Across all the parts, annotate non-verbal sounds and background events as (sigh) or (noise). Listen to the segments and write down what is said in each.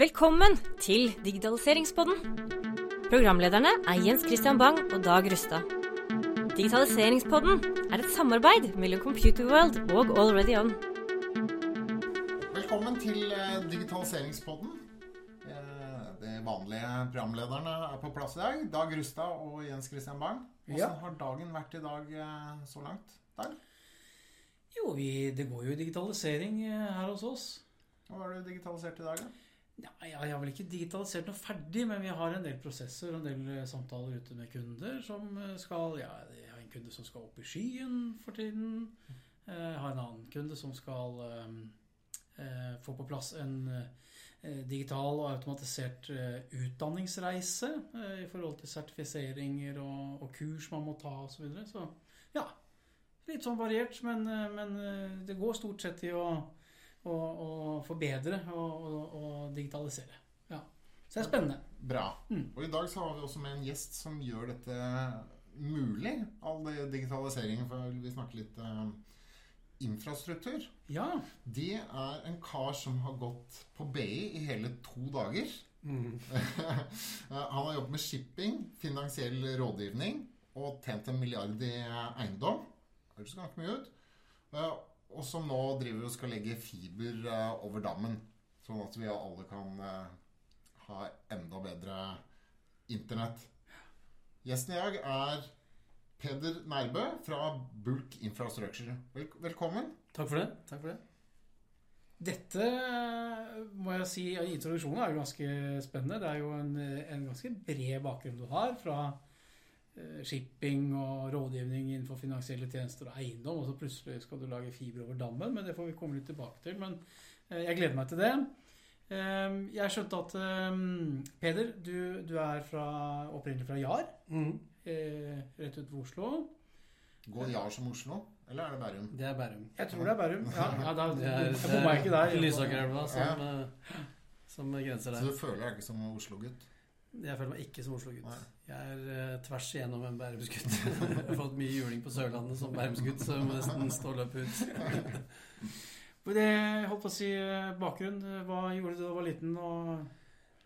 Velkommen til Digitaliseringspodden. Programlederne er Jens Christian Bang og Dag Rustad. Digitaliseringspodden er et samarbeid mellom Computerworld og Already On. Velkommen til eh, Digitaliseringspodden. Eh, De vanlige programlederne er på plass i dag. Dag Rustad og Jens Christian Bang. Hvordan Ja. har dagen vært i dag eh, så langt? Dag? Jo, vi, det går jo digitalisering her hos oss. Hva har du digitalisert i dag? da? Ja, jeg har vel ikke digitalisert noe ferdig, men vi har en del prosesser og en del eh, samtaler ute med kunder som eh, skal Ja, jeg har en kunde som skal opp i skyen for tiden. Eh, Jeg har en annen kunde som skal få på plass en digital og automatisert utdanningsreise i forhold til sertifiseringer og, og kurs man må ta osv. Så, videre. så ja, litt sånn variert, men, men det går stort sett i å å, å forbedre og, og, og digitalisere. Ja. Så det er spennende. Bra. Mm. Og i dag så har vi også med en gjest som gjør dette mulig. All digitaliseringen, for vi snakker litt uh, infrastruktur. Ja. Det er en kar som har gått på BI i hele to dager. (laughs) Han har jobbet med shipping, finansiell rådgivning og tjent en milliard i eiendom. Høres ganske mye ut. Eh, Og som nå driver og skal legge fiber eh, over dammen, sånn at vi alle kan eh, ha enda bedre internett. Gjesten i dag er Peder Nærbø fra Bulk Infrastructure. Vel velkommen. Takk for det. Takk for det. Dette må jeg si, introduksjonen er jo ganske spennende. Det er jo en, en ganske bred bakgrunn du har fra eh, shipping og rådgivning innenfor finansielle tjenester og eiendom, og så plutselig skal du lage fiber over dammen, men det får vi komme litt tilbake til. Men eh, jeg gleder meg til det. Eh, Jeg skjønte at eh, Peder, du, du er fra, opprinnelig fra Jar, Mm. eh, rett utenfor Oslo. Går Jar som Oslo, eller er det Bærum? Det er Bærum. Jeg tror det er Bærum. Ja, ja da, Det er, jeg bomma ikke der. Lysakerelva som, ja. som grenser Så du føler deg ikke som Oslo-gutt? Jeg føler meg ikke som Oslo-gutt. Jeg er uh, tvers igjennom en Bærumsgutt. (laughs) Jeg har fått mye juling på Sørlandet som Bærumsgutt, så jeg må nesten stå og løpe ut. (laughs) Men Det, holdt på å si eh, bakgrunn. Hva gjorde du da du var liten? Og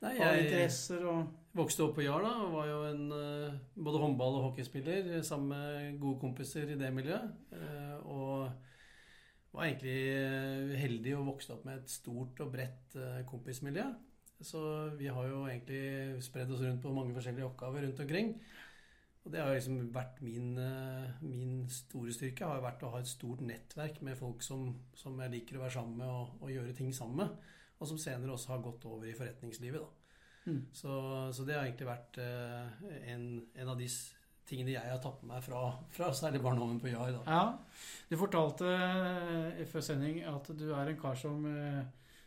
Nei, jeg vokste opp på Jar da, og var jo en eh, både håndball- og hockeyspiller eh, sammen med gode kompiser i det miljøet. Eh, Og var egentlig eh, heldig og vokste opp med et stort og bredt eh, kompismiljø. Så vi har jo egentlig spredd oss rundt på mange forskjellige oppgaver rundt omkring. Og det har liksom vært min, eh, min store styrke. har vært å ha et stort nettverk med folk som, som jeg liker å være sammen med og, og gjøre ting sammen med. Og som senere også har gått over i forretningslivet. da. Mm. Så, så det har egentlig vært eh, en, en av de tingene jeg har tatt med meg fra, fra særlig barndommen på Jar. Ja. Du fortalte eh, før sending at du er en kar som, eh,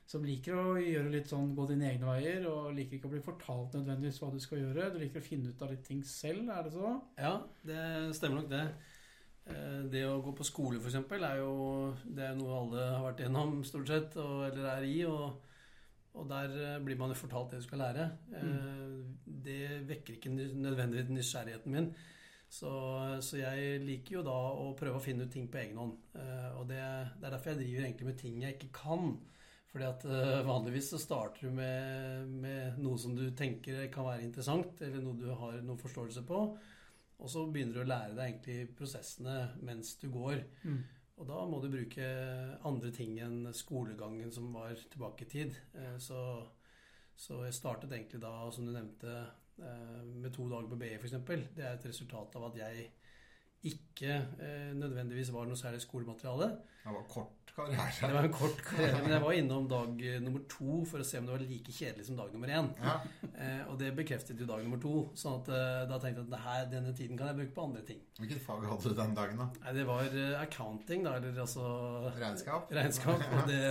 som liker å gjøre litt sånn gå dine egne veier, og liker ikke å bli fortalt nødvendigvis hva du skal gjøre. Du liker å finne ut av litt ting selv, er det så? Ja, det stemmer nok det. Eh, Det å gå på skole f.eks. er jo det er noe alle har vært igjennom stort sett, og, eller er i. og og der eh, blir man jo fortalt det du skal lære. Mm. Det vekker ikke nødvendigvis nysgjerrigheten min. Så, så jeg liker jo da å prøve å finne ut ting på egen hånd. Eh, Og det, det er derfor jeg driver egentlig med ting jeg ikke kan. Fordi at eh, vanligvis så starter du med, med noe som du tenker kan være interessant, eller noe du har noen forståelse på. Og så begynner du å lære deg egentlig prosessene mens du går. Mm. Og da må du bruke andre ting enn skolegangen som var tilbake i tid. Eh, Så, så jeg startet egentlig da, som du nevnte, eh, med to dager på BI f.eks. Det er et resultat av at jeg ikke eh, nødvendigvis var noe særlig skolemateriale. Det var kort karriere. (laughs) Det var en kort karriere, men jeg var innom dag eh, nummer to for å se om det var like kjedelig som dag nummer én. Ja. Eh, og det bekreftet jo dag nummer to. sånn at eh, da tenkte jeg at det her, denne tiden kan jeg bruke på andre ting. Hvilket fag hadde du den dagen, da? Nei, det var eh, accounting, da, eller altså Regnskap? (laughs) regnskap. Og det,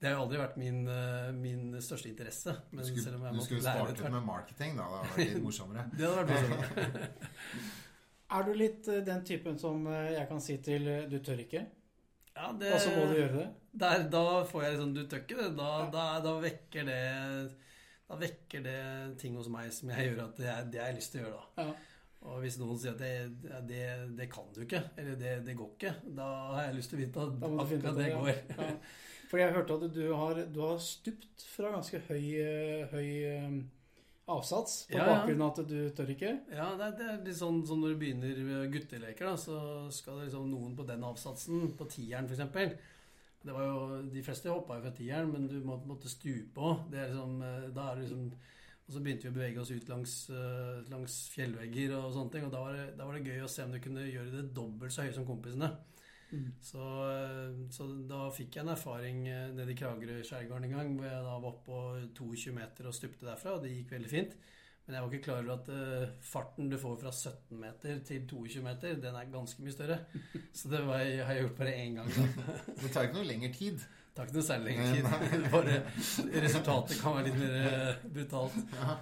det har jo aldri vært min, eh, min største interesse. Du Men skulle, om jeg du skulle startet med marketing, da. Det hadde vært litt morsommere. (laughs) Det hadde vært morsomt. Er du litt eh, den typen som eh, jeg kan si til eh, du tør ikke, Ja, det, og så må du gjøre det? der, da får jeg liksom Du tør ikke det. Da, da, da vekker det Da vekker det ting hos meg som jeg gjør at det, er- det har lyst til å gjøre, da. Ja. Og hvis noen sier at det, det, det kan du ikke, eller det, det går ikke, da har jeg lyst til å vite at akkurat det går. Ja. For jeg hørte at du har, du har stupt fra ganske høy, høy avsats på Ja, bakgrunn av at du tør ikke. Ja, det er, det er litt sånn som når du begynner med gutteleker, da, så skal det liksom noen på den avsatsen, på tieren f.eks. Det var jo, De fleste hoppa jo fra tieren, men du måtte, måtte stupe òg. Det liksom, eh, da er det liksom Og så begynte vi å bevege oss ut langs, eh, langs fjellvegger og sånne ting. Og da var, det, da var det gøy å se om du kunne gjøre det dobbelt så høye som kompisene. Mm. Så, eh, så da fikk jeg en erfaring eh, nede i Kragerø skjærgården en gang, hvor jeg da var oppå på 22 meter og stupte derfra, og det gikk veldig fint. Men jeg var ikke klar over at uh, farten du får fra 17 meter til 22 meter, den er ganske mye større. (laughs) Så det var, jeg, har jeg gjort bare én gang. (laughs) Det tar ikke noe lengre tid. Det tar ikke noe særlig lengre tid. (laughs) Bare resultatet kan være litt mer brutalt. Ja.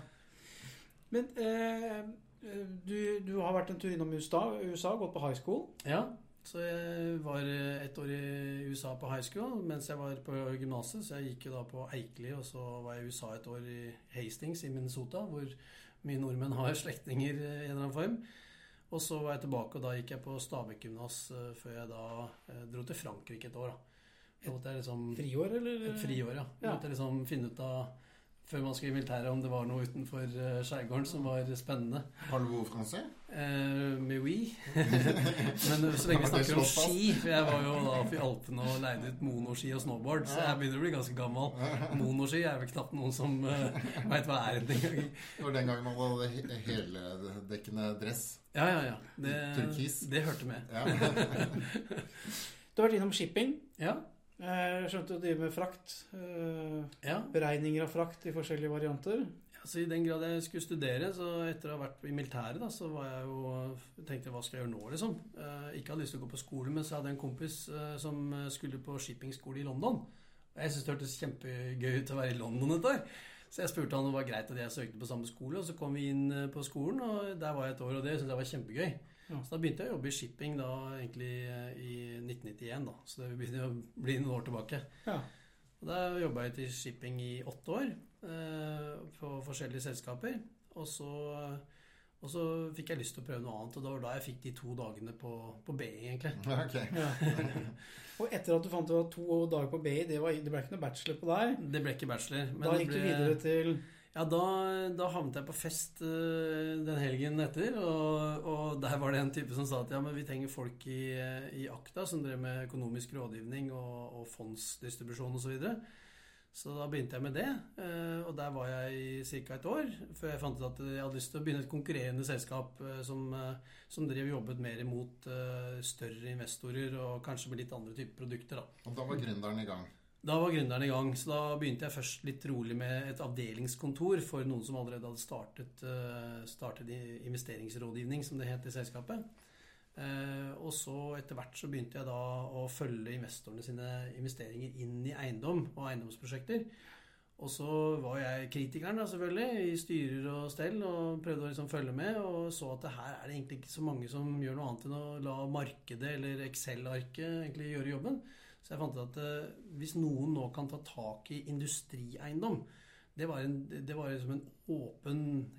Men eh, eh, du, du har vært en tur innom USA, USA, gått på high school. Ja, så jeg var ett et år i USA på high school mens jeg var på gymnaset. Så jeg gikk jo da på Eikeli, og så var jeg i USA et år i Hastings i Minnesota, hvor mye nordmenn har slektninger eh, i en eller annen form. Og så var jeg tilbake, og da gikk jeg på Stabekk gymnas eh, før jeg da eh, dro til Frankrike et år. da. Et liksom Friår, eller? Et friår, ja. Da Ja. måtte jeg liksom finne ut av før man skulle i militæret, om det var noe utenfor eh, skjærgården som var spennende. Parlez-vous français? Eh, mais oui. (laughs) Men så lenge vi snakker om ski For jeg var jo da oppe i Alpene og leide ut monoski og snowboard, så jeg begynner å bli ganske gammel. Monoski er vel knapt noen som uh, veit hva er engang. Det var den gangen man hadde he- heldekkende dress. Ja, ja, ja. Det, Turkis. det hørte med. Ja. (laughs) Du har vært innom shipping. Ja. Eh, Jeg skjønte du driver med frakt. eh, ja. Beregninger av frakt i forskjellige varianter. Altså I den grad jeg skulle studere, så etter å ha vært i militæret, da, så var jeg jo tenkte jeg, hva skal jeg gjøre nå, liksom. Eh, ikke hadde lyst til å gå på skole, men så hadde jeg en kompis som skulle på shippingskole i London. Jeg syntes det hørtes kjempegøy ut å være i London et år. Så jeg spurte han om det var greit at jeg søkte på samme skole, og så kom vi inn på skolen, og der var jeg et år, og det syntes jeg var kjempegøy. Ja. Så da begynte jeg å jobbe i shipping da egentlig eh, i 1991, da. Så det begynner å bli noen år tilbake. Ja. Og da jobba jeg til shipping i åtte år eh, på forskjellige selskaper. Og så, og så fikk jeg lyst til å prøve noe annet, og det var da jeg fikk de to dagene på, på BI, egentlig. (laughs) Okay. Ja. Og etter at du fant ut at to dager på BI, det, var, det ble ikke noe bachelor på deg. Det ble ikke bachelor. men Da det gikk du videre til Ja, da, da havnet jeg på fest eh, den helgen etter, og, og der var det en type som sa at ja, men vi trenger folk i, i Akta som drev med økonomisk rådgivning og, og fondsdistribusjon osv. Så, videre. så da begynte jeg med det, eh, og der var jeg i ca. et år før jeg fant ut at jeg hadde lyst til å begynne et konkurrerende selskap eh, som, eh, som drev jobbet mer imot eh, større investorer og kanskje med litt andre typer produkter. da. Og da var gründeren i gang. Da var gründeren i gang, så da begynte jeg først litt rolig med et avdelingskontor for noen som allerede hadde startet, eh, startet investeringsrådgivning, som det het i selskapet. Eh, og så etter hvert så begynte jeg da å følge investorene sine investeringer inn i eiendom og eiendomsprosjekter. Og så var jeg kritikeren da selvfølgelig, i styrer og stell, og prøvde å liksom følge med, og så at her er det egentlig ikke så mange som gjør noe annet enn å la markedet eller Excel-arket egentlig gjøre jobben. Så jeg fant ut at eh, hvis noen nå kan ta tak i industrieiendom Det var, en, det var liksom en åpen,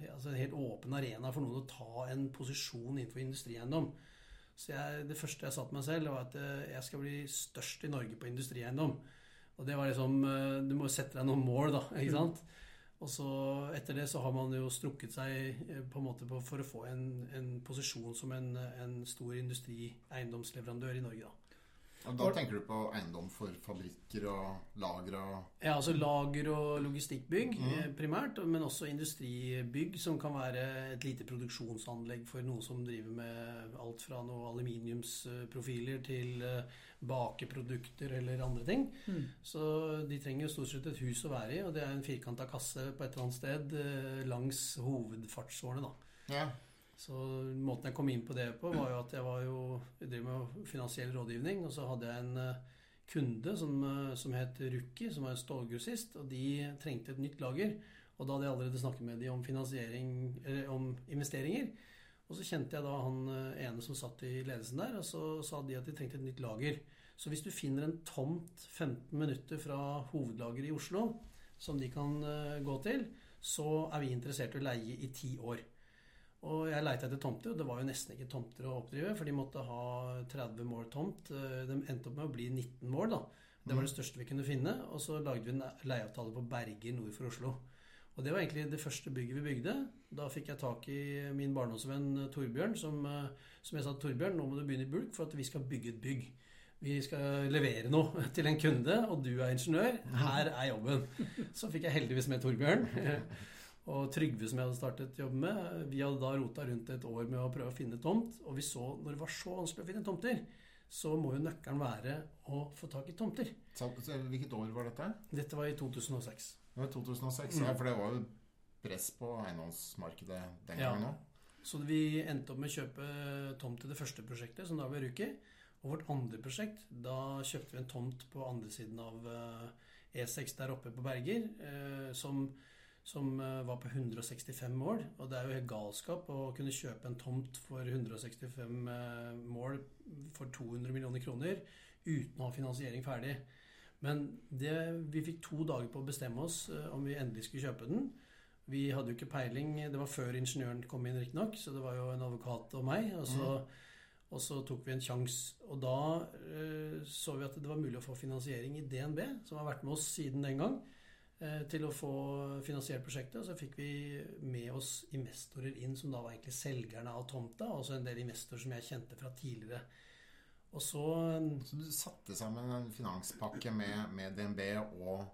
altså en helt åpen arena for noen å ta en posisjon innenfor industrieiendom. Så jeg, det første jeg sa til meg selv, var at eh, jeg skal bli størst i Norge på industrieiendom. Og det var liksom eh, Du må sette deg noen mål, da. ikke sant? Og så etter det så har man jo strukket seg på en måte på, for å få en, en posisjon som en, en stor industrieiendomsleverandør i Norge, da. Og da tenker du på eiendom for fabrikker og lager og Ja, altså lager- og logistikkbygg Mhm. eh, primært, men også industribygg som kan være et lite produksjonsanlegg for noen som driver med alt fra noe aluminiumsprofiler til eh, bakeprodukter eller andre ting. Mm. Så de trenger jo stort sett et hus å være i, og det er en firkanta kasse på et eller annet sted eh, langs hovedfartsårene, da. Ja. Så måten jeg kom inn på det på, var jo at jeg var jo Jeg driver med finansiell rådgivning, og så hadde jeg en eh, kunde som, eh, som het Rukki, som var en stålgrossist, og de trengte et nytt lager. Og da hadde jeg allerede snakket med dem om finansiering Eller om investeringer. Og så kjente jeg da han eh, ene som satt i ledelsen der, og så sa de at de trengte et nytt lager. Så hvis du finner en tomt 15 minutter fra hovedlageret i Oslo som de kan gå til, så er vi interessert i å leie i ti år. Og jeg leita etter tomter, og det var jo nesten ikke tomter å oppdrive, for de måtte ha 30 mål tomt. Eh, De endte opp med å bli 19 mål, da. Det var det største vi kunne finne. Og så lagde vi en leieavtale på Berger nord for Oslo. Og det var egentlig det første bygget vi bygde. Da fikk jeg tak i min barndomsvenn eh, Torbjørn, som, eh, som jeg sa Torbjørn, nå må du begynne i bulk for at vi skal bygge et bygg. Vi skal levere noe (laughs) til en kunde, og du er ingeniør. Her er jobben. (laughs) Så fikk jeg heldigvis med Torbjørn. (laughs) Og Trygve, som jeg hadde startet jobben med. Vi hadde da rota rundt et år med å prøve å finne tomt. Og vi så, når det var så vanskelig å finne tomter, så må jo nøkkelen være å få tak i tomter. Så, hvilket år var dette? Dette var i 2006. Det var 2006, ja, for det var jo press på eiendomsmarkedet den Ja. gangen òg. Så vi endte opp med å kjøpe tomt til det første prosjektet, som da ble Ruki. Og vårt andre prosjekt, da kjøpte vi en tomt på andre siden av eh, E6 der oppe på Berger, eh, som, som eh, var på 165 mål. Og det er jo helt galskap å kunne kjøpe en tomt for 165 eh, mål for 200 millioner kroner uten å ha finansiering ferdig. Men det, vi fikk to dager på å bestemme oss eh, om vi endelig skulle kjøpe den. Vi hadde jo ikke peiling. Det var før ingeniøren kom inn, riktignok, så det var jo en advokat og meg. Og så, og så tok vi en sjanse. Og da eh, så vi at det var mulig å få finansiering i DNB, som har vært med oss siden den gang, til å få finansiert prosjektet. Og så fikk vi med oss investorer inn, som da var egentlig selgerne av tomta, og også en del investorer som jeg kjente fra tidligere. Og så Så du satte sammen en finanspakke med, med DNB og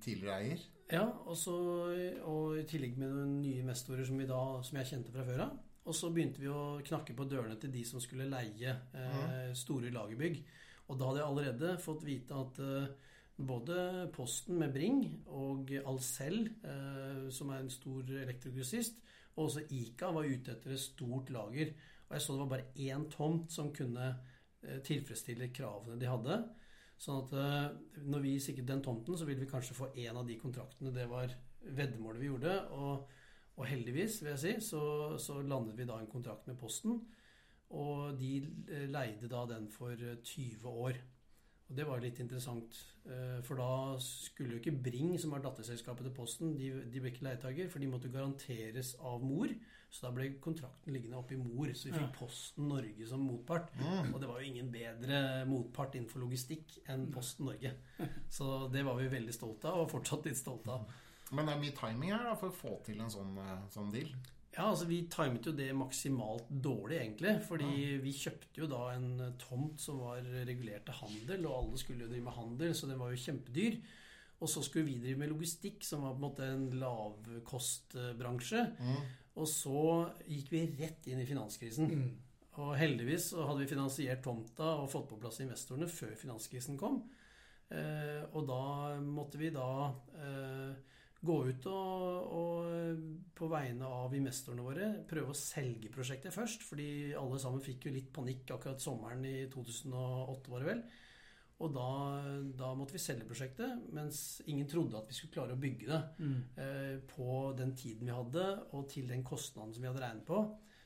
tidligere eier? Ja, og, så, og i tillegg med noen nye investorer som, vi da, som jeg kjente fra før av. Og så begynte vi å knakke på dørene til de som skulle leie eh, store lagerbygg. Og da hadde jeg allerede fått vite at eh, både Posten med Bring og Alcel, eh, som er en stor elektrogrossist, og også Ica var ute etter et stort lager. Og jeg så det var bare én tomt som kunne eh, tilfredsstille kravene de hadde. Sånn at eh, når vi sikret den tomten, så ville vi kanskje få en av de kontraktene. Det var veddemålet vi gjorde. Og, og heldigvis, vil jeg si, så, så landet vi da en kontrakt med Posten. Og de eh, leide da den for eh, 20 år. Og det var litt interessant, eh, for da skulle jo ikke Bring, som er datterselskapet til Posten, de, de ble ikke leietager, for de måtte garanteres av mor. Så da ble kontrakten liggende oppe i mor, så vi fikk Posten Norge som motpart. Og det var jo ingen bedre motpart innenfor logistikk enn Posten Norge. (laughs) Så det var vi veldig stolte av, og fortsatt litt stolte av. Men det er mye timing her da, for å få til en sånn, eh, sånn deal. Ja, altså Vi timet jo det maksimalt dårlig, egentlig. Fordi vi kjøpte jo da en tomt som var regulert til handel, og alle skulle jo drive med handel, så den var jo kjempedyr. Og så skulle vi drive med logistikk, som var på en måte en lavkostbransje. Og så gikk vi rett inn i finanskrisen. Og heldigvis så hadde vi finansiert tomta og fått på plass investorene før finanskrisen kom. Eh, og da måtte vi da eh, gå ut og, og på vegne av investorene våre prøve å selge prosjektet først. Fordi alle sammen fikk jo litt panikk akkurat sommeren i 2008, var det vel. Og da, da måtte vi selge prosjektet, mens ingen trodde at vi skulle klare å bygge det eh, på den tiden vi hadde, og til den kostnaden som vi hadde regnet på.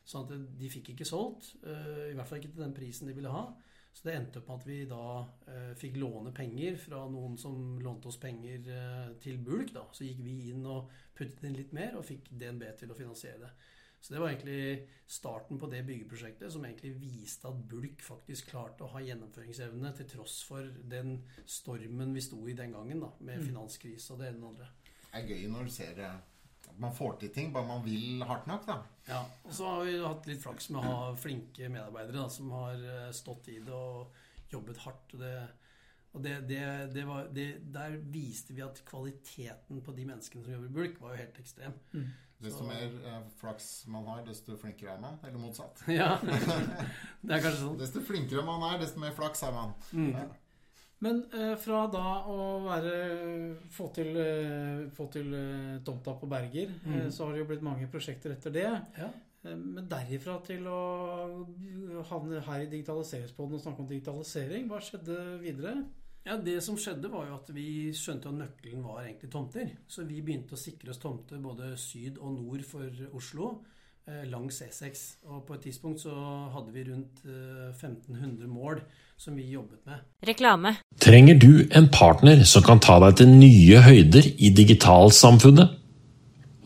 Sånn at de fikk ikke solgt, eh, i hvert fall ikke til den prisen de ville ha. Så det endte opp med at vi da eh, fikk låne penger fra noen som lånte oss penger eh, til bulk. da. Så gikk vi inn og puttet inn litt mer, og fikk DNB til å finansiere det. Så det var egentlig starten på det byggeprosjektet som egentlig viste at Bulk faktisk klarte å ha gjennomføringsevne til tross for den stormen vi sto i den gangen, da, med finanskrise og det ene og det andre. Det er gøy når du ser man får til ting, bare man vil hardt nok, da. Ja, og så har vi hatt litt flaks med å ha flinke medarbeidere da, som har eh, stått i det og jobbet hardt. Og det, og det, det, det var, det, der viste vi at kvaliteten på de menneskene som jobber i Bulk, var jo helt ekstrem. Desto Så- mer eh, flaks man har, desto flinkere er man. Eller motsatt. Ja, (laughs) det er kanskje sånn. Desto flinkere man er, desto mer flaks er man. Mm. Ja. Men eh, fra da å være få til, eh, få til eh, tomta på Berger, eh, Mm. så har det jo blitt mange prosjekter etter det. Ja. Eh, Men derifra til å havne her i Digitaliseringspodden og snakke om digitalisering, hva skjedde videre? Ja, Det som skjedde, var jo at vi skjønte at nøkkelen var egentlig tomter. Så vi begynte å sikre oss tomter både syd og nord for Oslo langs E6. Og på et tidspunkt så hadde vi rundt eh, 1500 mål som vi jobbet med. Reklame. Trenger du en partner som kan ta deg til nye høyder i digitalsamfunnet?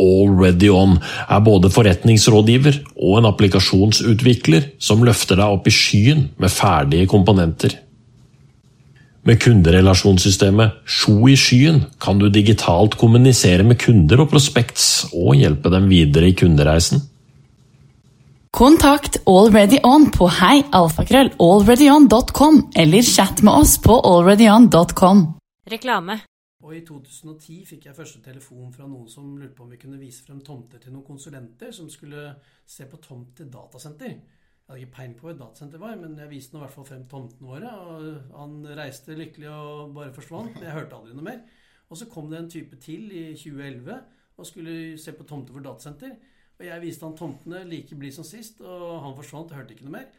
Already On er både forretningsrådgiver og en applikasjonsutvikler som løfter deg opp i skyen med ferdige komponenter. Med kunderelasjonssystemet Sjo i skyen kan du digitalt kommunisere med kunder og prospekts og hjelpe dem videre i kundereisen. Kontakt AlreadyOn på heialfakrøll.alreadyon.com eller chat med oss på alreadyon.com. Reklame. Og i 2010 fikk jeg første telefon fra noen som lurte på om vi kunne vise frem tomter til noen konsulenter som skulle se på tomt til datasenter. Jeg hadde ikke peiling på hva et datasenter var, men jeg viste nå i hvert fall frem tomtene våre. og Han reiste lykkelig og bare forsvant, jeg hørte aldri noe mer. Og så kom det en type til i 2011 og skulle se på tomter for datasenter. Og jeg viste han tomtene like blid som sist, og han forsvant og hørte ikke noe mer.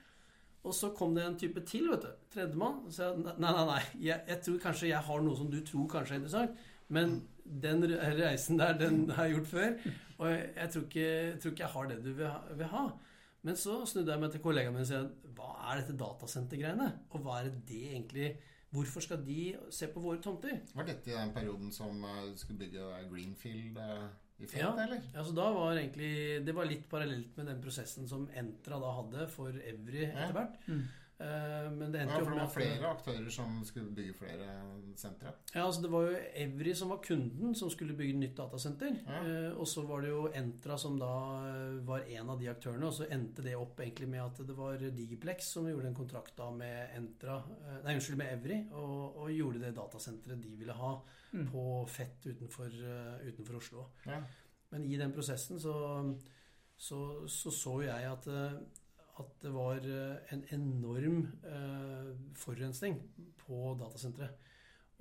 Og så kom det en type til, vet du. Tredjemann. Og sa nei, nei, nei. Jeg, jeg, tror kanskje jeg har noe som du tror kanskje er interessant. Men den reisen der, den (laughs) har jeg gjort før. Og jeg, jeg, tror, ikke, jeg tror, ikke, jeg har det du vil vil ha. Men så snudde jeg meg til kollegaen min og sa hva er dette datasentergreiene? Og hva er det egentlig Hvorfor skal de se på våre tomter? Var dette i den perioden som du skulle bygge Greenfield i Felt, ja, eller? Ja, så da var egentlig Det var litt parallelt med den prosessen som Entra da hadde for Evry etter hvert. Ja. Mm. Uh, men det endte ja, for det var flere aktører som skulle bygge flere sentre. Ja, altså Det var jo Evry som var kunden som skulle bygge nytt datasenter. Ja. Eh, og så var det jo Entra som da eh, var en av de aktørene. Og så endte det opp egentlig med at det var Digiplex som gjorde en kontrakt da med Entra eh, Nei, unnskyld, med Evry. Og, og gjorde det datasenteret de ville ha på Fett utenfor, eh, utenfor Oslo. Ja. Men i den prosessen så så, så, så jeg at, eh, at det var eh, en enorm forurensning på datasenteret.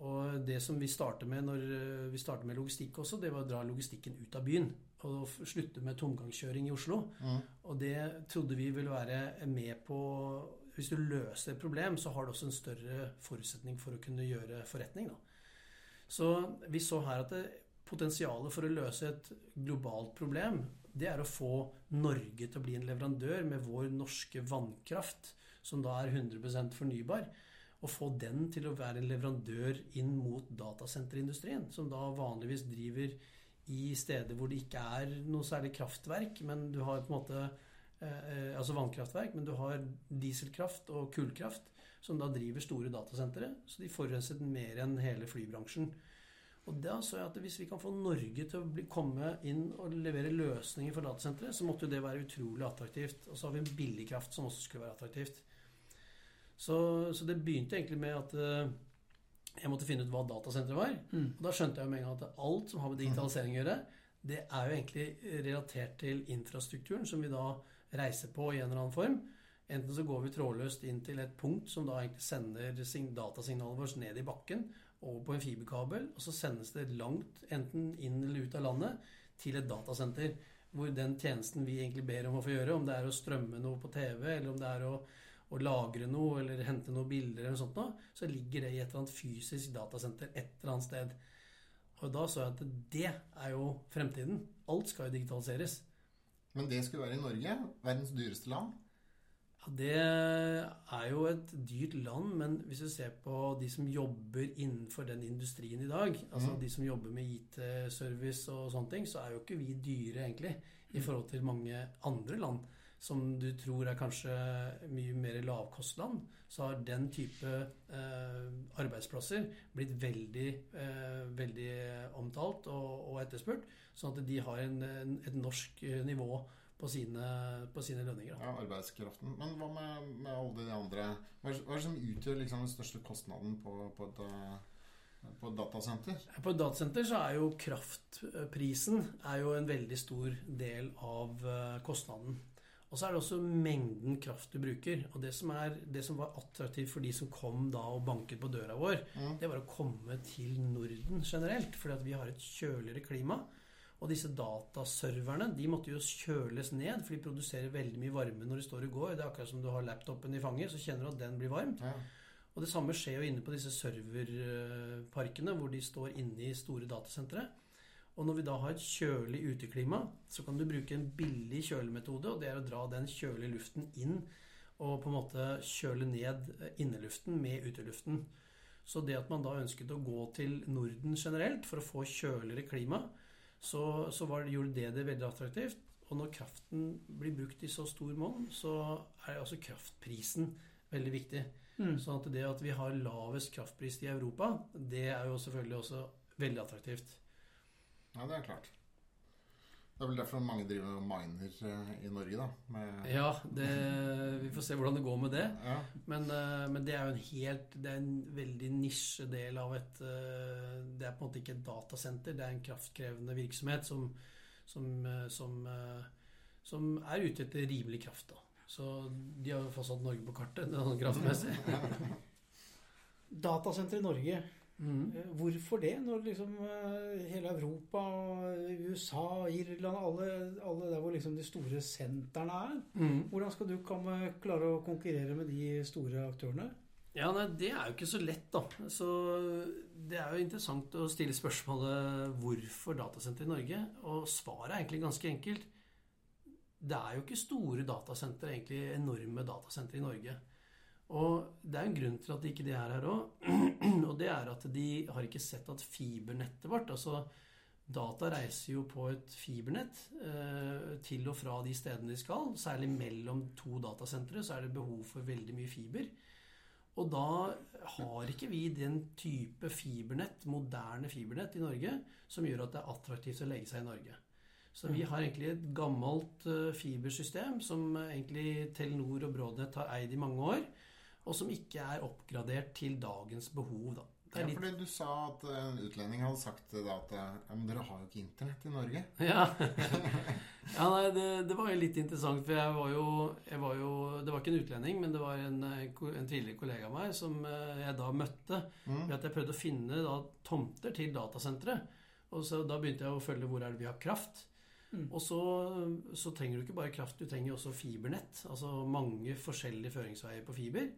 Og det som vi starter med når vi starter med logistikk også, det var å dra logistikken ut av byen. Og slutte med tomgangskjøring i Oslo. Mm. Og det trodde vi ville være med på Hvis du løser et problem, så har du også en større forutsetning for å kunne gjøre forretning. Da. Så vi så her at det, potensialet for å løse et globalt problem, det er å få Norge til å bli en leverandør med vår norske vannkraft, som da er 100% fornybar. Og få den til å være en leverandør inn mot datasenterindustrien, som da vanligvis driver i steder hvor det ikke er noe særlig kraftverk, men du har på en måte eh, Altså vannkraftverk, men du har dieselkraft og kullkraft, som da driver store datasentre. Så de forurenset mer enn hele flybransjen. Og da så jeg at hvis vi kan få Norge til å bli, komme inn og levere løsninger for datasentre, så måtte jo det være utrolig attraktivt. Og så har vi en billig kraft som også skulle være attraktivt. Så, så det begynte egentlig med at eh, jeg måtte finne ut hva datasenteret var. Mm. Og da skjønte jeg med en gang at alt som har med digitalisering å gjøre, det er jo egentlig relatert til infrastrukturen som vi da reiser på i en eller annen form. Enten så går vi trådløst inn til et punkt som da egentlig sender sign- datasignalet vårt ned i bakken, over på en fiberkabel, og så sendes det langt, enten inn eller ut av landet, til et datasenter. Hvor den tjenesten vi egentlig ber om å få gjøre, om det er å strømme noe på TV, eller om det er å, å lagre noe, eller hente noen bilder, eller noe sånt så ligger det i et eller annet fysisk datasenter et eller annet sted. Og da så jeg at det er jo fremtiden. Alt skal jo digitaliseres. Men det skulle være i Norge, verdens dyreste land. Ja, Det er jo et dyrt land, men hvis du ser på de som jobber innenfor den industrien i dag, altså Mhm. de som jobber med IT-service og sånne ting, så er jo ikke vi dyre, egentlig, i forhold til mange andre land som du tror er kanskje mye mer lavkostland. Så har den type eh, arbeidsplasser blitt veldig, eh, veldig omtalt og, og etterspurt, sånn at de har en, en, et norsk eh, nivå på sine, på sine lønninger. Da. Ja, arbeidskraften. Men hva med, med alle de andre Hva er, det som utgjør liksom den største kostnaden på, på, et, eh, på et datasenter? På et datasenter så er jo kraftprisen er jo en veldig stor del av eh, kostnaden. Og så er det også mengden kraft du bruker. Og det som, er, det som var attraktivt for de som kom da og banket på døra vår, Mm. det var å komme til Norden generelt. Fordi at vi har et kjøligere klima. Og disse dataserverne de måtte jo kjøles ned, for de produserer veldig mye varme når de står og går. Det er akkurat som du har laptopen i fanget, så kjenner du at den blir varm. Ja. Og det samme skjer jo inne på disse serverparkene, hvor de står inne i store datasentre. Og når vi da har et kjølig uteklima, så kan du bruke en billig kjølemetode, og det er å dra den kjølige luften inn og på en måte kjøle ned inneluften med uteluften. Så det at man da ønsket å gå til Norden generelt for å få kjøligere klima, så, så var, det- gjorde det det veldig attraktivt. Og når kraften blir brukt i så stor monn, så er altså kraftprisen veldig viktig. Mm. Sånn at det at vi har lavest kraftpris i Europa, det er jo selvfølgelig også veldig attraktivt. Ja, det er klart. Det er vel derfor mange driver og miner eh, i Norge, da. Med, Ja, det, vi får se hvordan det går med det. ja. Men, eh, men det er jo en helt Det er en veldig nisjedel av et eh, Det er på en måte ikke et datasenter, det er en kraftkrevende virksomhet som, som, som, som er ute etter rimelig kraft. da. Så de har jo fastsatt Norge på kartet kraftmessig. Datasenter i Norge. Mhm. Eh, Hvorfor det? Når liksom eh, hele Europa, USA, Irland, alle, alle der hvor liksom de store sentrene er. Mm. Hvordan skal du komme, klare å konkurrere med de store aktørene? Ja, nei, Det er jo ikke så lett, da. Så Det er jo interessant å stille spørsmålet hvorfor datasenter i Norge. Og svaret er egentlig ganske enkelt. Det er jo ikke store datasentre, egentlig enorme datasentre i Norge. Og det er en grunn til at ikke de er her òg. (clears throat) Og det er at de har ikke sett at fibernettet vårt altså Data reiser jo på et fibernett eh, til og fra de stedene de skal. Særlig mellom to datasentre så er det behov for veldig mye fiber. Og da har ikke vi den type fibernett, moderne fibernett i Norge, som gjør at det er attraktivt å legge seg i Norge. Så vi har egentlig et gammelt eh, fibersystem som egentlig Telenor og Broadnet har eid i mange år, og som ikke er oppgradert til dagens behov. Da. Det Ja, er litt fordi du sa at en utlending hadde sagt da at ja, men dere har jo ikke internett i Norge. (laughs) Ja, ja nei, det, det var jo litt interessant, for jeg var jo, jeg var jo Det var ikke en utlending, men det var en, eh, en tidligere kollega av meg som eh, jeg da møtte. Mm. Ved at jeg prøvde å finne da, tomter til datasentre. Og så Da begynte jeg å følge hvor er det vi har kraft. Mm. Og så, så trenger du ikke bare kraft, du trenger også fibernett. Altså mange forskjellige føringsveier på fiber.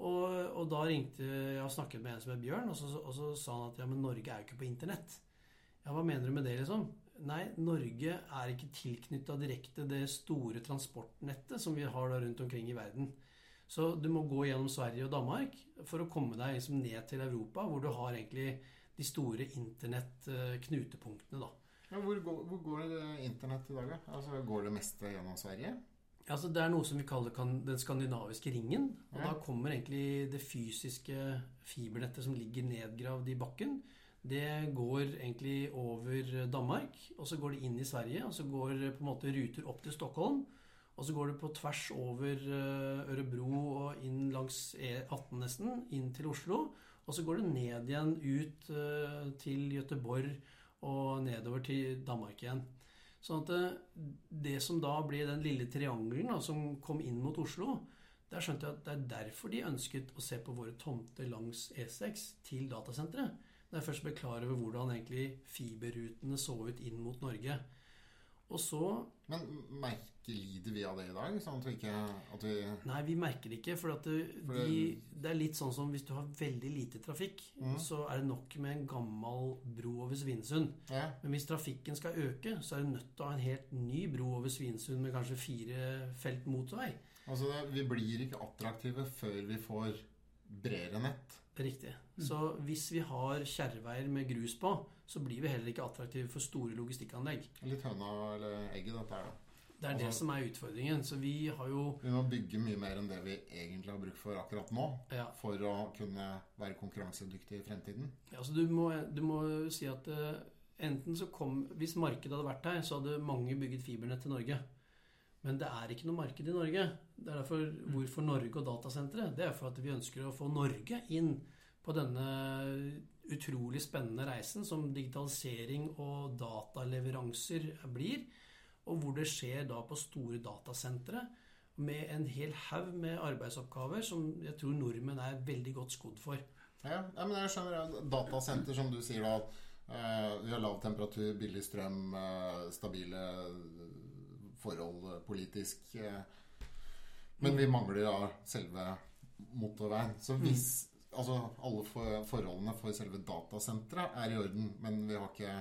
Og, og da ringte jeg og snakket med en som het Bjørn, og så, og så sa han at ja, men Norge er jo ikke på internett. Ja, hva mener du med det, liksom? Nei, Norge er ikke tilknytta direkte det store transportnettet som vi har da rundt omkring i verden. Så du må gå gjennom Sverige og Danmark for å komme deg liksom ned til Europa, hvor du har egentlig de store internettknutepunktene, da. Ja, hvor, går, hvor går det internett i dag, da? Altså, går det meste gjennom Sverige? Altså, det er noe som vi kaller den skandinaviske ringen. Og Ja. da kommer egentlig det fysiske fibernettet som ligger nedgravd i bakken. Det går egentlig over Danmark, og så går det inn i Sverige. Og så går det på en måte ruter opp til Stockholm. Og så går det på tvers over eh, Ørebro og inn langs E18 nesten, inn til Oslo. Og så går det ned igjen ut eh, til Gøteborg og nedover til Danmark igjen. Sånn at det, det som da ble den lille triangelen da, som kom inn mot Oslo, der skjønte jeg at det er derfor de ønsket å se på våre tomter langs E6 til datasenteret. Da jeg først ble klar over hvordan egentlig fiberrutene så ut inn mot Norge. Og så Men merker lider vi av det i dag? Sånn at vi ikke at vi, Nei, vi merker det ikke. For at det, For de, det- er litt sånn som hvis du har veldig lite trafikk, mm. så er det nok med en gammel bro over Svinesund. ja, Men hvis trafikken skal øke, så er du nødt til å ha en helt ny bro over Svinesund med kanskje fire felt motorvei. altså det, Vi blir ikke attraktive før vi får bredere nett. Riktig. Så hvis vi har kjerreveier med grus på, så blir vi heller ikke attraktive for store logistikkanlegg. Litt høna eller egget, dette her, da. Det er det Altså- som er utfordringen. Så vi har jo Vi må bygge mye mer enn det vi egentlig har bruk for akkurat nå. Ja, For å kunne være konkurransedyktig i fremtiden. altså du, må, du må si at eh, enten så kom Hvis markedet hadde vært her, så hadde mange bygget fibernett til Norge. Men det er ikke noe marked i Norge. Det er derfor Hvorfor Norge og datasentre? Det er for at vi ønsker å få Norge inn på denne utrolig spennende reisen som digitalisering og dataleveranser blir. Og hvor det skjer da på store datasentre med en hel haug med arbeidsoppgaver som jeg tror nordmenn er veldig godt skodd for. Ja, ja, men jeg skjønner Datasenter, som du sier da. eh, vi har lav temperatur, billig strøm, eh, stabile forhold eh, politisk. eh, men vi mangler da selve motorveien. Så hvis altså, alle forholdene for selve datasenteret er i orden, men vi har ikke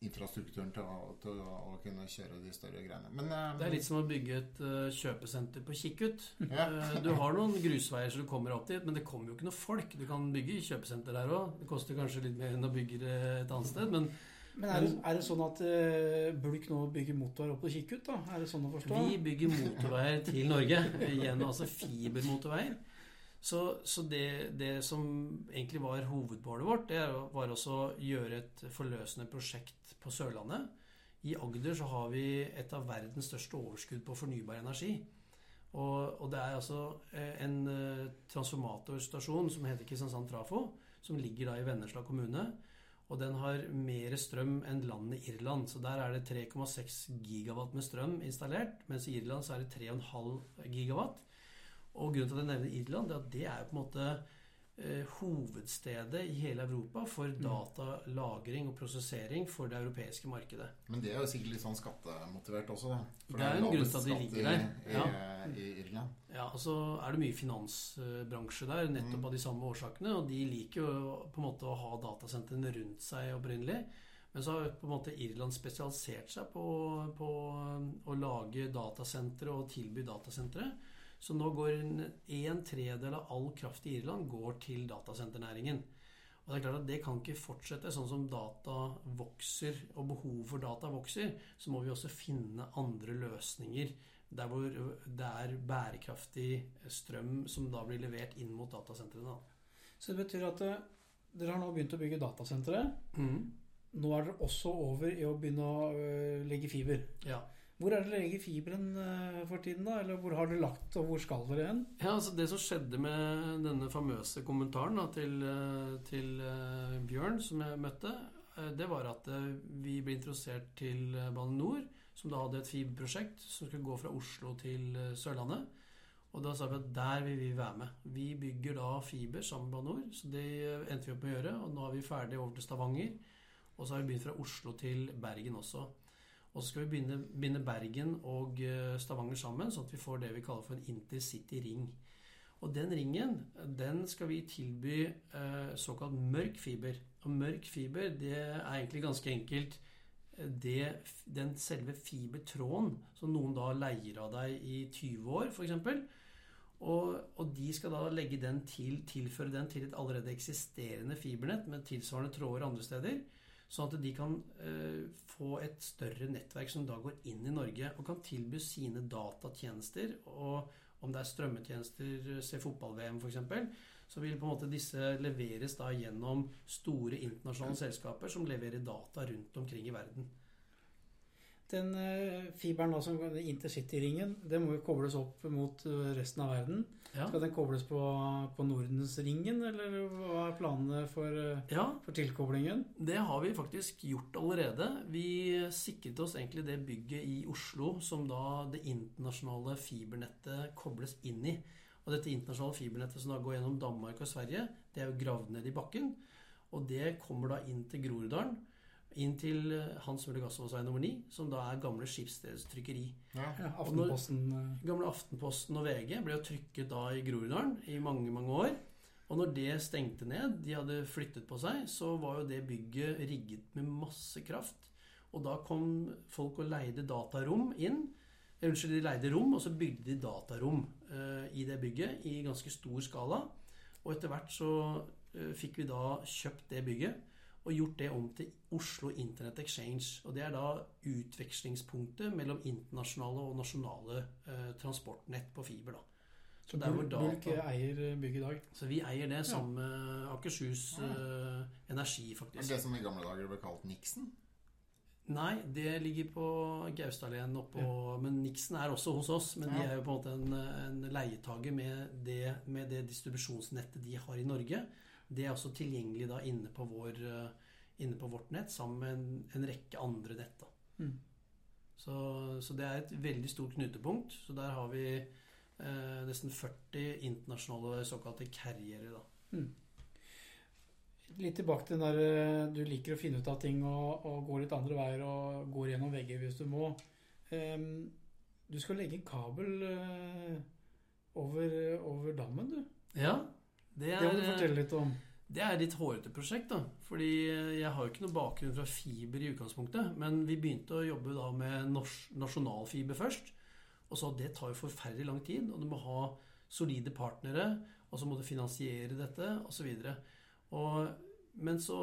infrastrukturen til å, til å, kunne kjøre de større greiene. Men uh, Det er litt som å bygge et uh, kjøpesenter på Kikkut. Ja. Eh, du har noen grusveier så du kommer opp dit, men det kommer jo ikke noe folk. Du kan bygge kjøpesenter der òg. Det koster kanskje litt mer enn å bygge det et annet sted, men, Men er det, er det sånn at uh, Bulk nå bygger motorveier opp til Kikkut? da? Er det sånn å forstå? Vi bygger motorveier til Norge gjennom altså fibermotorveier. Så, så det, det som egentlig var hovedmålet vårt, det var også å gjøre et forløsende prosjekt på Sørlandet. I Agder så har vi et av verdens største overskudd på fornybar energi. Og, og det er altså eh, en eh, transformatorstasjon som heter Kristiansand Trafo, som ligger da i Vennesla kommune. Og den har mer strøm enn landet Irland. Så der er det 3,6 gigawatt med strøm installert. Mens i Irland så er det 3,5 gigawatt. Og grunnen til at jeg nevner Irland, det er at det er på en måte eh, hovedstedet i hele Europa for datalagring og prosessering for det europeiske markedet. Men det er jo sikkert litt sånn skattemotivert også, da. Det er en grunn til at de ligger der. I, ja. i Irland. Ja, og så er det mye finansbransje der, nettopp av de samme årsakene. Og de liker jo på en måte å ha datasentrene rundt seg opprinnelig. Men så har på en måte Irland spesialisert seg på, på å lage datasentre og tilby datasentre. Så nå går en, en tredel av all kraft i Irland går til datasenternæringen. Og det er klart at det kan ikke fortsette. Sånn som data vokser, og behovet for data vokser, så må vi også finne andre løsninger der hvor det er bærekraftig strøm som da blir levert inn mot datasentrene. Så det betyr at eh, dere har nå begynt å bygge datasentre. Mm. Nå er dere også over i å begynne å øh, legge fiber. Ja. Hvor er det dere legger fiberen øh, for tiden, da? Eller hvor har dere lagt, og hvor skal dere hen? Ja, altså Det som skjedde med denne famøse kommentaren da, til, eh, til eh, Bjørn, som jeg møtte, eh, det var at eh, vi ble interessert til eh, Bane NOR, som da hadde et fiberprosjekt som skulle gå fra Oslo til eh, Sørlandet. Og da sa vi at der vil vi være med. Vi bygger da fiber sammen med Bane NOR, så det eh, endte vi opp med å gjøre. Og nå er vi ferdig over til Stavanger. Og så har vi begynt fra Oslo til Bergen også. Og så skal vi begynne, binde Bergen og eh, Stavanger sammen, sånn at vi får det vi kaller for en intercity-ring. Og den ringen den skal vi tilby eh, såkalt mørk fiber. Og mørk fiber det er egentlig ganske enkelt eh, det, den selve fibertråden som noen da leier av deg i 20 år, f.eks. Og, og de skal da legge den til, tilføre den til et allerede eksisterende fibernett med tilsvarende tråder andre steder. Sånn at de kan eh, få et større nettverk som da går inn i Norge og kan tilby sine datatjenester. Og om det er strømmetjenester, se fotball-VM f.eks., så vil på en måte disse leveres da gjennom store internasjonale selskaper som leverer data rundt omkring i verden. Den øh, fiberen da, som intercity-ringen, det må jo kobles opp mot øh, resten av verden. Ja, Skal den kobles på, på Nordensringen, eller hva er planene for, øh, ja for tilkoblingen? Det har vi faktisk gjort allerede. Vi sikret oss egentlig det bygget i Oslo som da det internasjonale fibernettet kobles inn i. Og dette internasjonale fibernettet som da går gjennom Danmark og Sverige, det er jo gravd ned i bakken. Og det kommer da inn til Groruddalen. Inn til eh, Hans Møller Gassåsvei nummer 9, som da er gamle Skipssteds trykkeri. Ja. Ja, Aftenposten Når, Gamle Aftenposten og VG ble jo trykket da i Groruddalen i mange, mange år. Og når det stengte ned, de hadde flyttet på seg, så var jo det bygget rigget med masse kraft. Og da kom folk og leide datarom inn. Eh, Unnskyld, de leide rom, og så bygde de datarom uh, i det bygget i ganske stor skala. Og etter hvert så uh, fikk vi da kjøpt det bygget og gjort det om til Oslo Internet Exchange. Og det er da utvekslingspunktet mellom internasjonale og nasjonale eh, transportnett på fiber. da. Så der hvor Bulk eier bygget i dag. Så vi eier det som eh, Akershus eh, Energi, Men faktisk. Det som i gamle dager ble kalt Nixon? Nei, det ligger på Gaustadlen oppå Men Nixon er også hos oss. Men de er jo på en måte en, en leietager med det, med det distribusjonsnettet de har i Norge. Det er også tilgjengelig da inne på, vår, eh, inne på vårt nett sammen med en, en rekke andre nett. Mm. Så, så det er et veldig stort knutepunkt. Så der har vi eh, nesten 40 internasjonale såkalte carriere. da. Litt tilbake til den der øh, du liker å finne ut av ting og, og går litt andre veier og går gjennom vegger hvis du må. Um, du skal legge en kabel uh, over, over dammen, du. Ja, det Det må du er, fortelle litt om. det er et litt hårete prosjekt. da. Fordi jeg har jo ikke noe bakgrunn fra fiber i utgangspunktet. Men vi begynte å jobbe da med nasjonalfiber først. Og så det tar jo forferdelig lang tid. Og du må ha solide partnere, og så må du finansiere dette, osv. Men så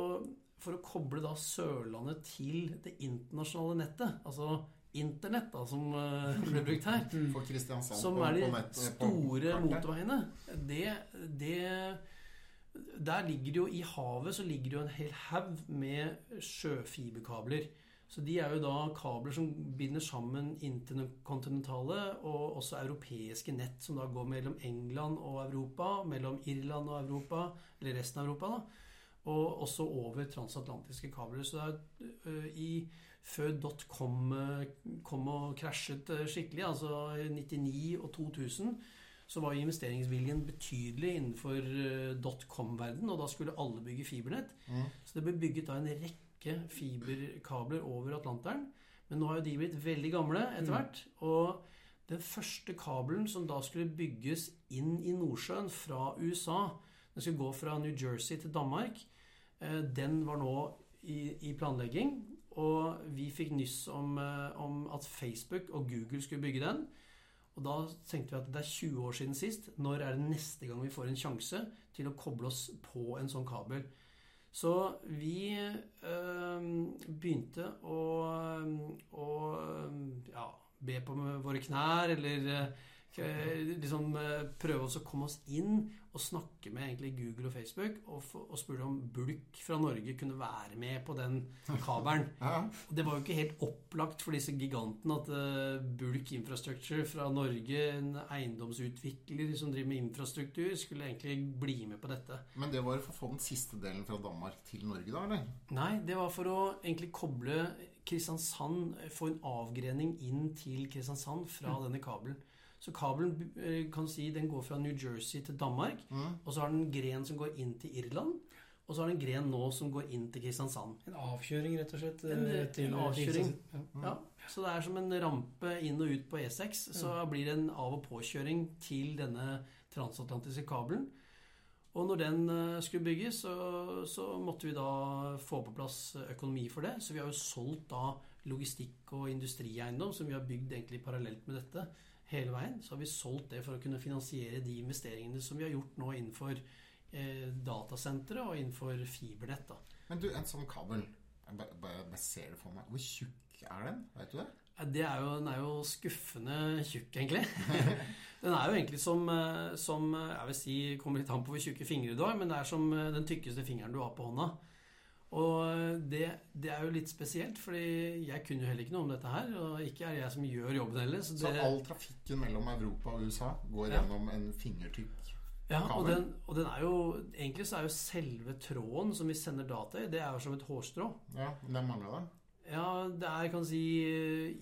for å koble da Sørlandet til det internasjonale nettet, altså Internett, da, som eh, ble brukt her, For som er de store motorveiene, det, det Der ligger det jo I havet så ligger det jo en hel haug med sjøfiberkabler. Så de er jo da kabler som binder sammen interkontinentale og også europeiske nett, som da går mellom England og Europa, mellom Irland og Europa, eller resten av Europa, da. Og også over transatlantiske kabler. Så det er ø, i før dotcom kom og krasjet skikkelig, altså i 99 og 2000, så var investeringsviljen betydelig innenfor ø, dotcom-verden, og da skulle alle bygge fibernett. Mm. Så det ble bygget da en rekke fiberkabler over Atlanteren. Men nå har jo de blitt veldig gamle etter hvert. Og den første kabelen som da skulle bygges inn i Nordsjøen fra USA, den skulle gå fra New Jersey til Danmark, eh, den var nå i, i planlegging. Og vi fikk nyss om, eh, om at Facebook og Google skulle bygge den. Og da tenkte vi at det er 20 år siden sist. Når er det neste gang vi får en sjanse til å koble oss på en sånn kabel? Så vi øh, begynte å, å ja, be på våre knær, eller øh, liksom øh, prøve oss å komme oss inn og snakke med egentlig Google og Facebook, og, og spurte om Bulk fra Norge kunne være med på den kabelen. (laughs) Ja. Det var jo ikke helt opplagt for disse gigantene at eh, Bulk Infrastructure fra Norge, en eiendomsutvikler som driver med infrastruktur, skulle egentlig bli med på dette. Men det var for å få den siste delen fra Danmark til Norge, da, eller? Nei, det var for å egentlig koble Kristiansand, få en avgrening inn til Kristiansand fra denne kabelen. Så kabelen eh, kan si, den går fra New Jersey til Danmark, og så har den en gren som går inn til Irland, og så har den en gren nå som går inn til Kristiansand. En avkjøring, rett og slett. En- eh, en avkjøring. Ja. Ja, så det er som en rampe inn og ut på E6. Så blir det en av- og påkjøring til denne transatlantiske kabelen. Og når den eh, skulle bygges, så, så måtte vi da få på plass økonomi for det. Så vi har jo solgt da logistikk og industrieiendom, som vi har bygd egentlig parallelt med dette hele veien. Så har vi solgt det for å kunne finansiere de investeringene som vi har gjort nå innenfor eh, datasentre og innenfor fibernett. da. Men du, en sånn kabel Jeg bare, ser det for meg. Hvor tjukk er den? Vet du det? Det er jo, den er jo skuffende tjukk, egentlig. (laughs) den er jo egentlig som, eh, som eh, Jeg vil si, kommer litt an på hvor tjukke fingre du har, men det er som eh, den tykkeste fingeren du har på hånda. Og det, det er jo litt spesielt, fordi jeg kunne jo heller ikke noe om dette her. Og ikke er det jeg som gjør jobben heller. Så Så all trafikken mellom Europa og USA går Ja. gjennom en fingertykk ja, og den, og den er jo Egentlig så er jo selve tråden som vi sender data i, det er jo som et hårstrå. Ja, det er mange av dem. Ja, det er, kan si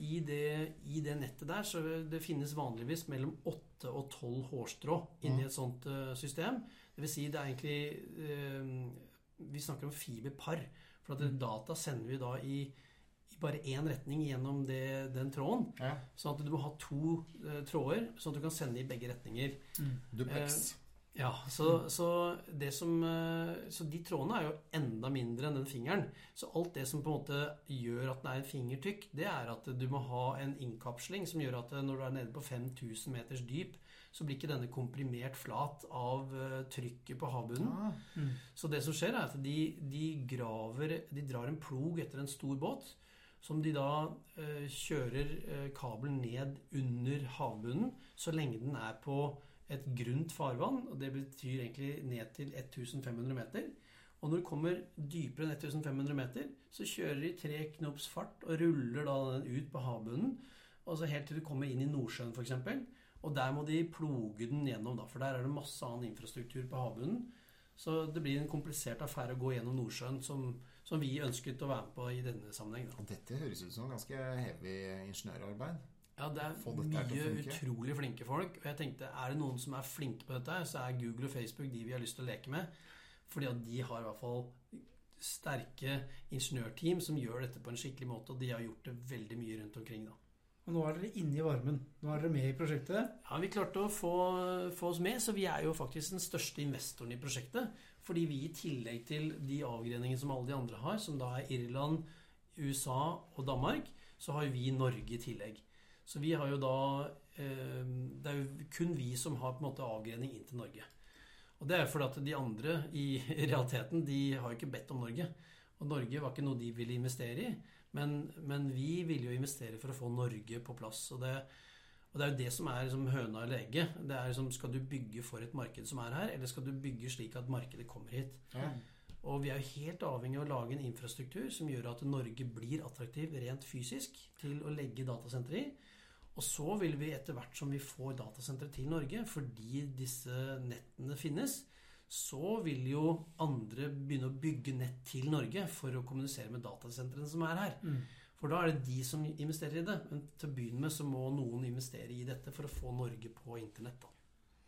i det, I det nettet der så det finnes vanligvis mellom 8 og 12 hårstrå inni et sånt eh, system. Det vil si det er egentlig eh, Vi snakker om fiberpar. For at data sender vi da i, i bare én retning gjennom det, den tråden. Ja. Sånn at du må ha to uh, tråder, sånn at du kan sende i begge retninger. Duplex. Ja, så, så, det som, uh, så de trådene er jo enda mindre enn den fingeren. Så alt det som på en måte gjør at den er en fingertykk, det er at du må ha en innkapsling som gjør at når du er nede på 5000 meters dyp, så blir ikke denne komprimert flat av eh, trykket på havbunnen. Ah, Så det som skjer, er at de, de graver De drar en plog etter en stor båt. Som de da eh, kjører eh, kabelen ned under havbunnen så lenge den er på et grunt farvann. og Det betyr egentlig ned til 1500 meter. Og når du kommer dypere enn 1500 meter, så kjører de tre knops fart og ruller da den ut på havbunnen. Og så helt til du kommer inn i Nordsjøen, f.eks. Og der må de ploge den gjennom, da, for der er det masse annen infrastruktur på havbunnen. Så det blir en komplisert affære å gå gjennom Nordsjøen, som, som vi ønsket å være med på i denne sammenheng. Da. dette høres ut som ganske heavy ingeniørarbeid. Ja, det er mye utrolig flinke folk. Og jeg tenkte, er det noen som er flinke på dette, så er Google og Facebook de vi har lyst til å leke med. Fordi at de har i hvert fall sterke ingeniørteam som gjør dette på en skikkelig måte, og de har gjort det veldig mye rundt omkring. da. Og nå er dere inne i varmen. Nå er dere med i prosjektet. Ja, Vi klarte å få, få oss med, så vi er jo faktisk den største investoren i prosjektet. Fordi vi i tillegg til de avgreningene som alle de andre har, som da er Irland, USA og Danmark, så har vi Norge i tillegg. Så vi har jo da eh, Det er jo kun vi som har på en måte avgrening inn til Norge. Og det er jo fordi at de andre i (laughs) realiteten, de har jo ikke bedt om Norge. Og Norge var ikke noe de ville investere i. Men, men vi ville jo investere for å få Norge på plass. Og det, og det er jo det som er liksom høna eller egget. Det er liksom, Skal du bygge for et marked som er her, eller skal du bygge slik at markedet kommer hit? Ja. Og vi er jo helt avhengig av å lage en infrastruktur som gjør at Norge blir attraktiv rent fysisk til å legge datasentre i. Og så vil vi etter hvert som vi får datasentre til Norge, fordi disse nettene finnes, så vil jo andre begynne å bygge nett til Norge for å kommunisere med datasentrene som er her. For da er det de som investerer i det. Men til å begynne med så må noen investere i dette for å få Norge på internett.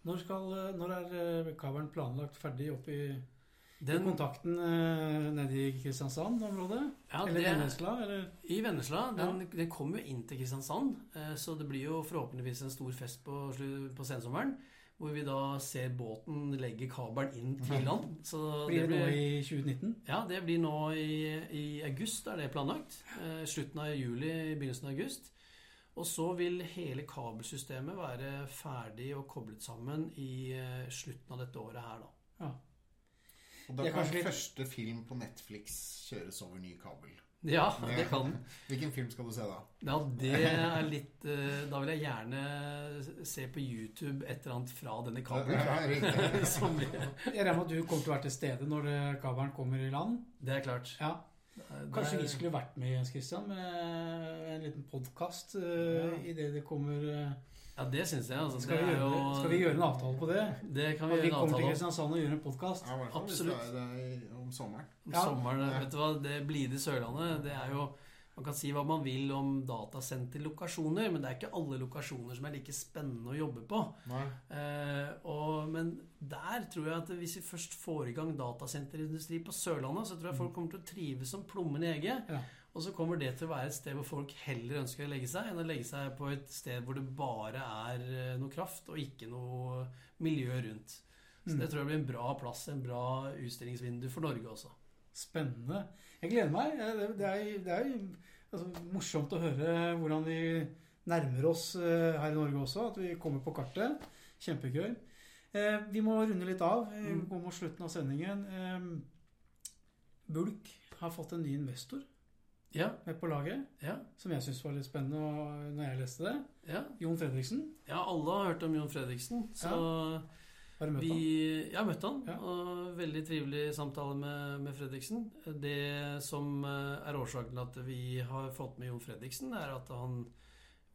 Når, skal, når er eh, kabelen planlagt ferdig opp i, i Den, kontakten eh, nede i Kristiansand-området? ja, eller det, Vennesla? Eller? I Vennesla. Ja. Den, den kommer jo inn til Kristiansand. eh, Så det blir jo forhåpentligvis en stor fest på, på sensommeren. Hvor vi da ser båten legge kabelen inn til land. Så Blir det nå i 2019? Ja, det blir nå i, i august, er det planlagt. Eh, slutten av juli, begynnelsen av august. Og så vil hele kabelsystemet være ferdig og koblet sammen i eh, slutten av dette året her, da. Ja. Og da kan kanskje første film på Netflix kjøres over ny kabel. Ja, det kan den. Hvilken film skal du se da? Ja, det er litt eh, Da vil jeg gjerne se på YouTube et eller annet fra denne kabelen. Ja. (laughs) Som Jeg regner med at du kommer til å være til stede når kabelen kommer i land? Det er klart. Ja. Kanskje er- vi skulle vært med, Jens Christian, med en liten podkast uh, idet det kommer eh, Ja, det syns jeg. Altså, skal, det vi gjøre, jo, skal vi gjøre en avtale på det? Det kan vi At vi gjøre en kommer til. Kristiansand og gjør en podkast? Ja, Absolutt. det er eh, om sommeren. Ja. sommeren, Ja. vet du hva, det blide Sørlandet, det er jo Man kan si hva man vil om datasenterlokasjoner, men det er ikke alle lokasjoner som er like spennende å jobbe på. Eh, og, men der tror jeg at hvis vi først får i gang datasenterindustri på Sørlandet, så tror jeg folk kommer til å trives som plommen i egget. Ja. Og så kommer det til å være et sted hvor folk heller ønsker å legge seg, enn å legge seg på et sted hvor det bare er eh, noe kraft og ikke noe miljø rundt. Så Mm. det tror jeg blir en bra plass, en bra utstillingsvindu for Norge også. Spennende. Jeg gleder meg. Det, er, det er altså, morsomt å høre hvordan vi nærmer oss eh, her i Norge også. At vi kommer på kartet. Kjempegøy. Eh, vi må runde litt av. Vi Mm. går mot slutten av sendingen. Eh, Bulk har fått en ny investor Ja, med på laget, ja, som jeg syns var litt spennende når jeg leste det. ja. Jon Fredriksen. Ja, alle har hørt om Jon Fredriksen. Så Har du møtt vi han? Har møtt han, Ja. og veldig trivelig samtale med, med Fredriksen. Det som eh, er årsaken til at vi har fått med Jon Fredriksen, er at han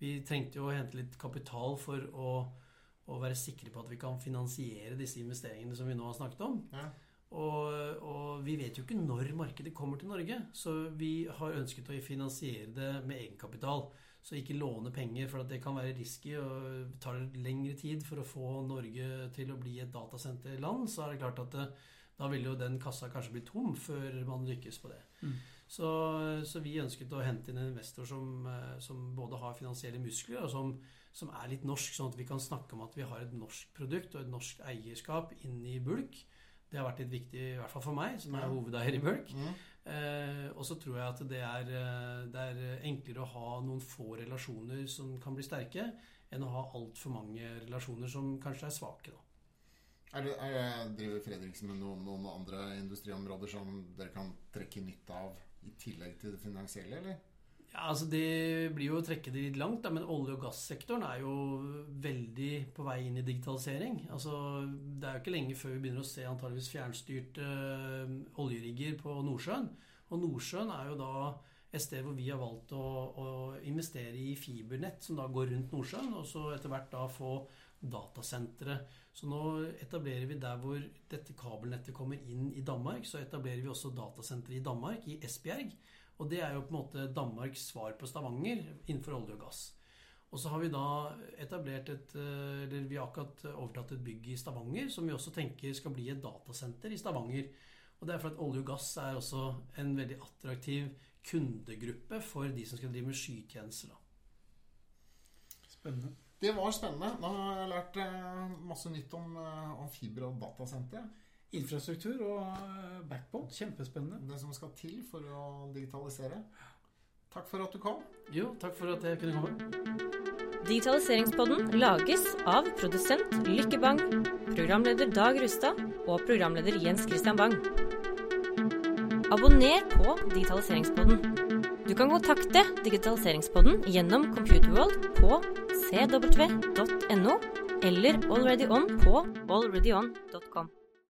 Vi trengte jo å hente litt kapital for å, å være sikre på at vi kan finansiere disse investeringene som vi nå har snakket om. Ja. Og, og vi vet jo ikke når markedet kommer til Norge, så vi har ønsket å finansiere det med egenkapital. Så ikke låne penger, for at det kan være risky og tar lengre tid for å få Norge til å bli et datasenterland, så er det klart at det, da vil jo den kassa kanskje bli tom før man lykkes på det. Mm. Så, så vi ønsket å hente inn en investor som, eh, som både har finansielle muskler, og som, som er litt norsk, sånn at vi kan snakke om at vi har et norsk produkt og et norsk eierskap inn i Bulk. Det har vært litt viktig, i hvert fall for meg, som er hovedeier i Bulk. Mm. Eh, og så tror jeg at det er, eh, det er enklere å ha noen få relasjoner som kan bli sterke, enn å ha altfor mange relasjoner som kanskje er svake. Da. Er det, er driver Fredriksen med noen, noen andre industriområder som dere kan trekke nytte av i tillegg til det finansielle, eller? Ja, altså Det blir jo å trekke det litt langt, da, men olje- og gassektoren er jo veldig på vei inn i digitalisering. Altså, Det er jo ikke lenge før vi begynner å se antageligvis fjernstyrte eh, oljerigger på Nordsjøen. Og Nordsjøen er jo da et sted hvor vi har valgt å, å investere i fibernett som da går rundt Nordsjøen, og så etter hvert da få datasentre. Så nå etablerer vi der hvor dette kabelnettet kommer inn i Danmark, så etablerer vi også datasentre i Danmark, i Esbjerg. Og det er jo på en måte Danmarks svar på Stavanger innenfor olje og gass. Og så har vi da etablert et eh, Eller vi har akkurat overtatt et bygg i Stavanger som vi også tenker skal bli et datasenter i Stavanger. Og det er for at olje og gass er også en veldig attraktiv kundegruppe for de som skal drive med skytjenester. Spennende. Det var spennende. Nå har jeg lært eh, masse nytt om, eh, om fiber- og datasentre. Infrastruktur og eh, backbone. Kjempespennende. Det som skal til for å digitalisere. Takk for at du kom. Jo, takk for at jeg kunne komme. Digitaliseringspodden lages av produsent Lykke Bang, programleder Dag Rustad og programleder Jens Christian Bang. Abonner på Digitaliseringspodden. Du kan kontakte Digitaliseringspodden gjennom Computerworld på cw.no eller AlreadyOn på alreadyon.com.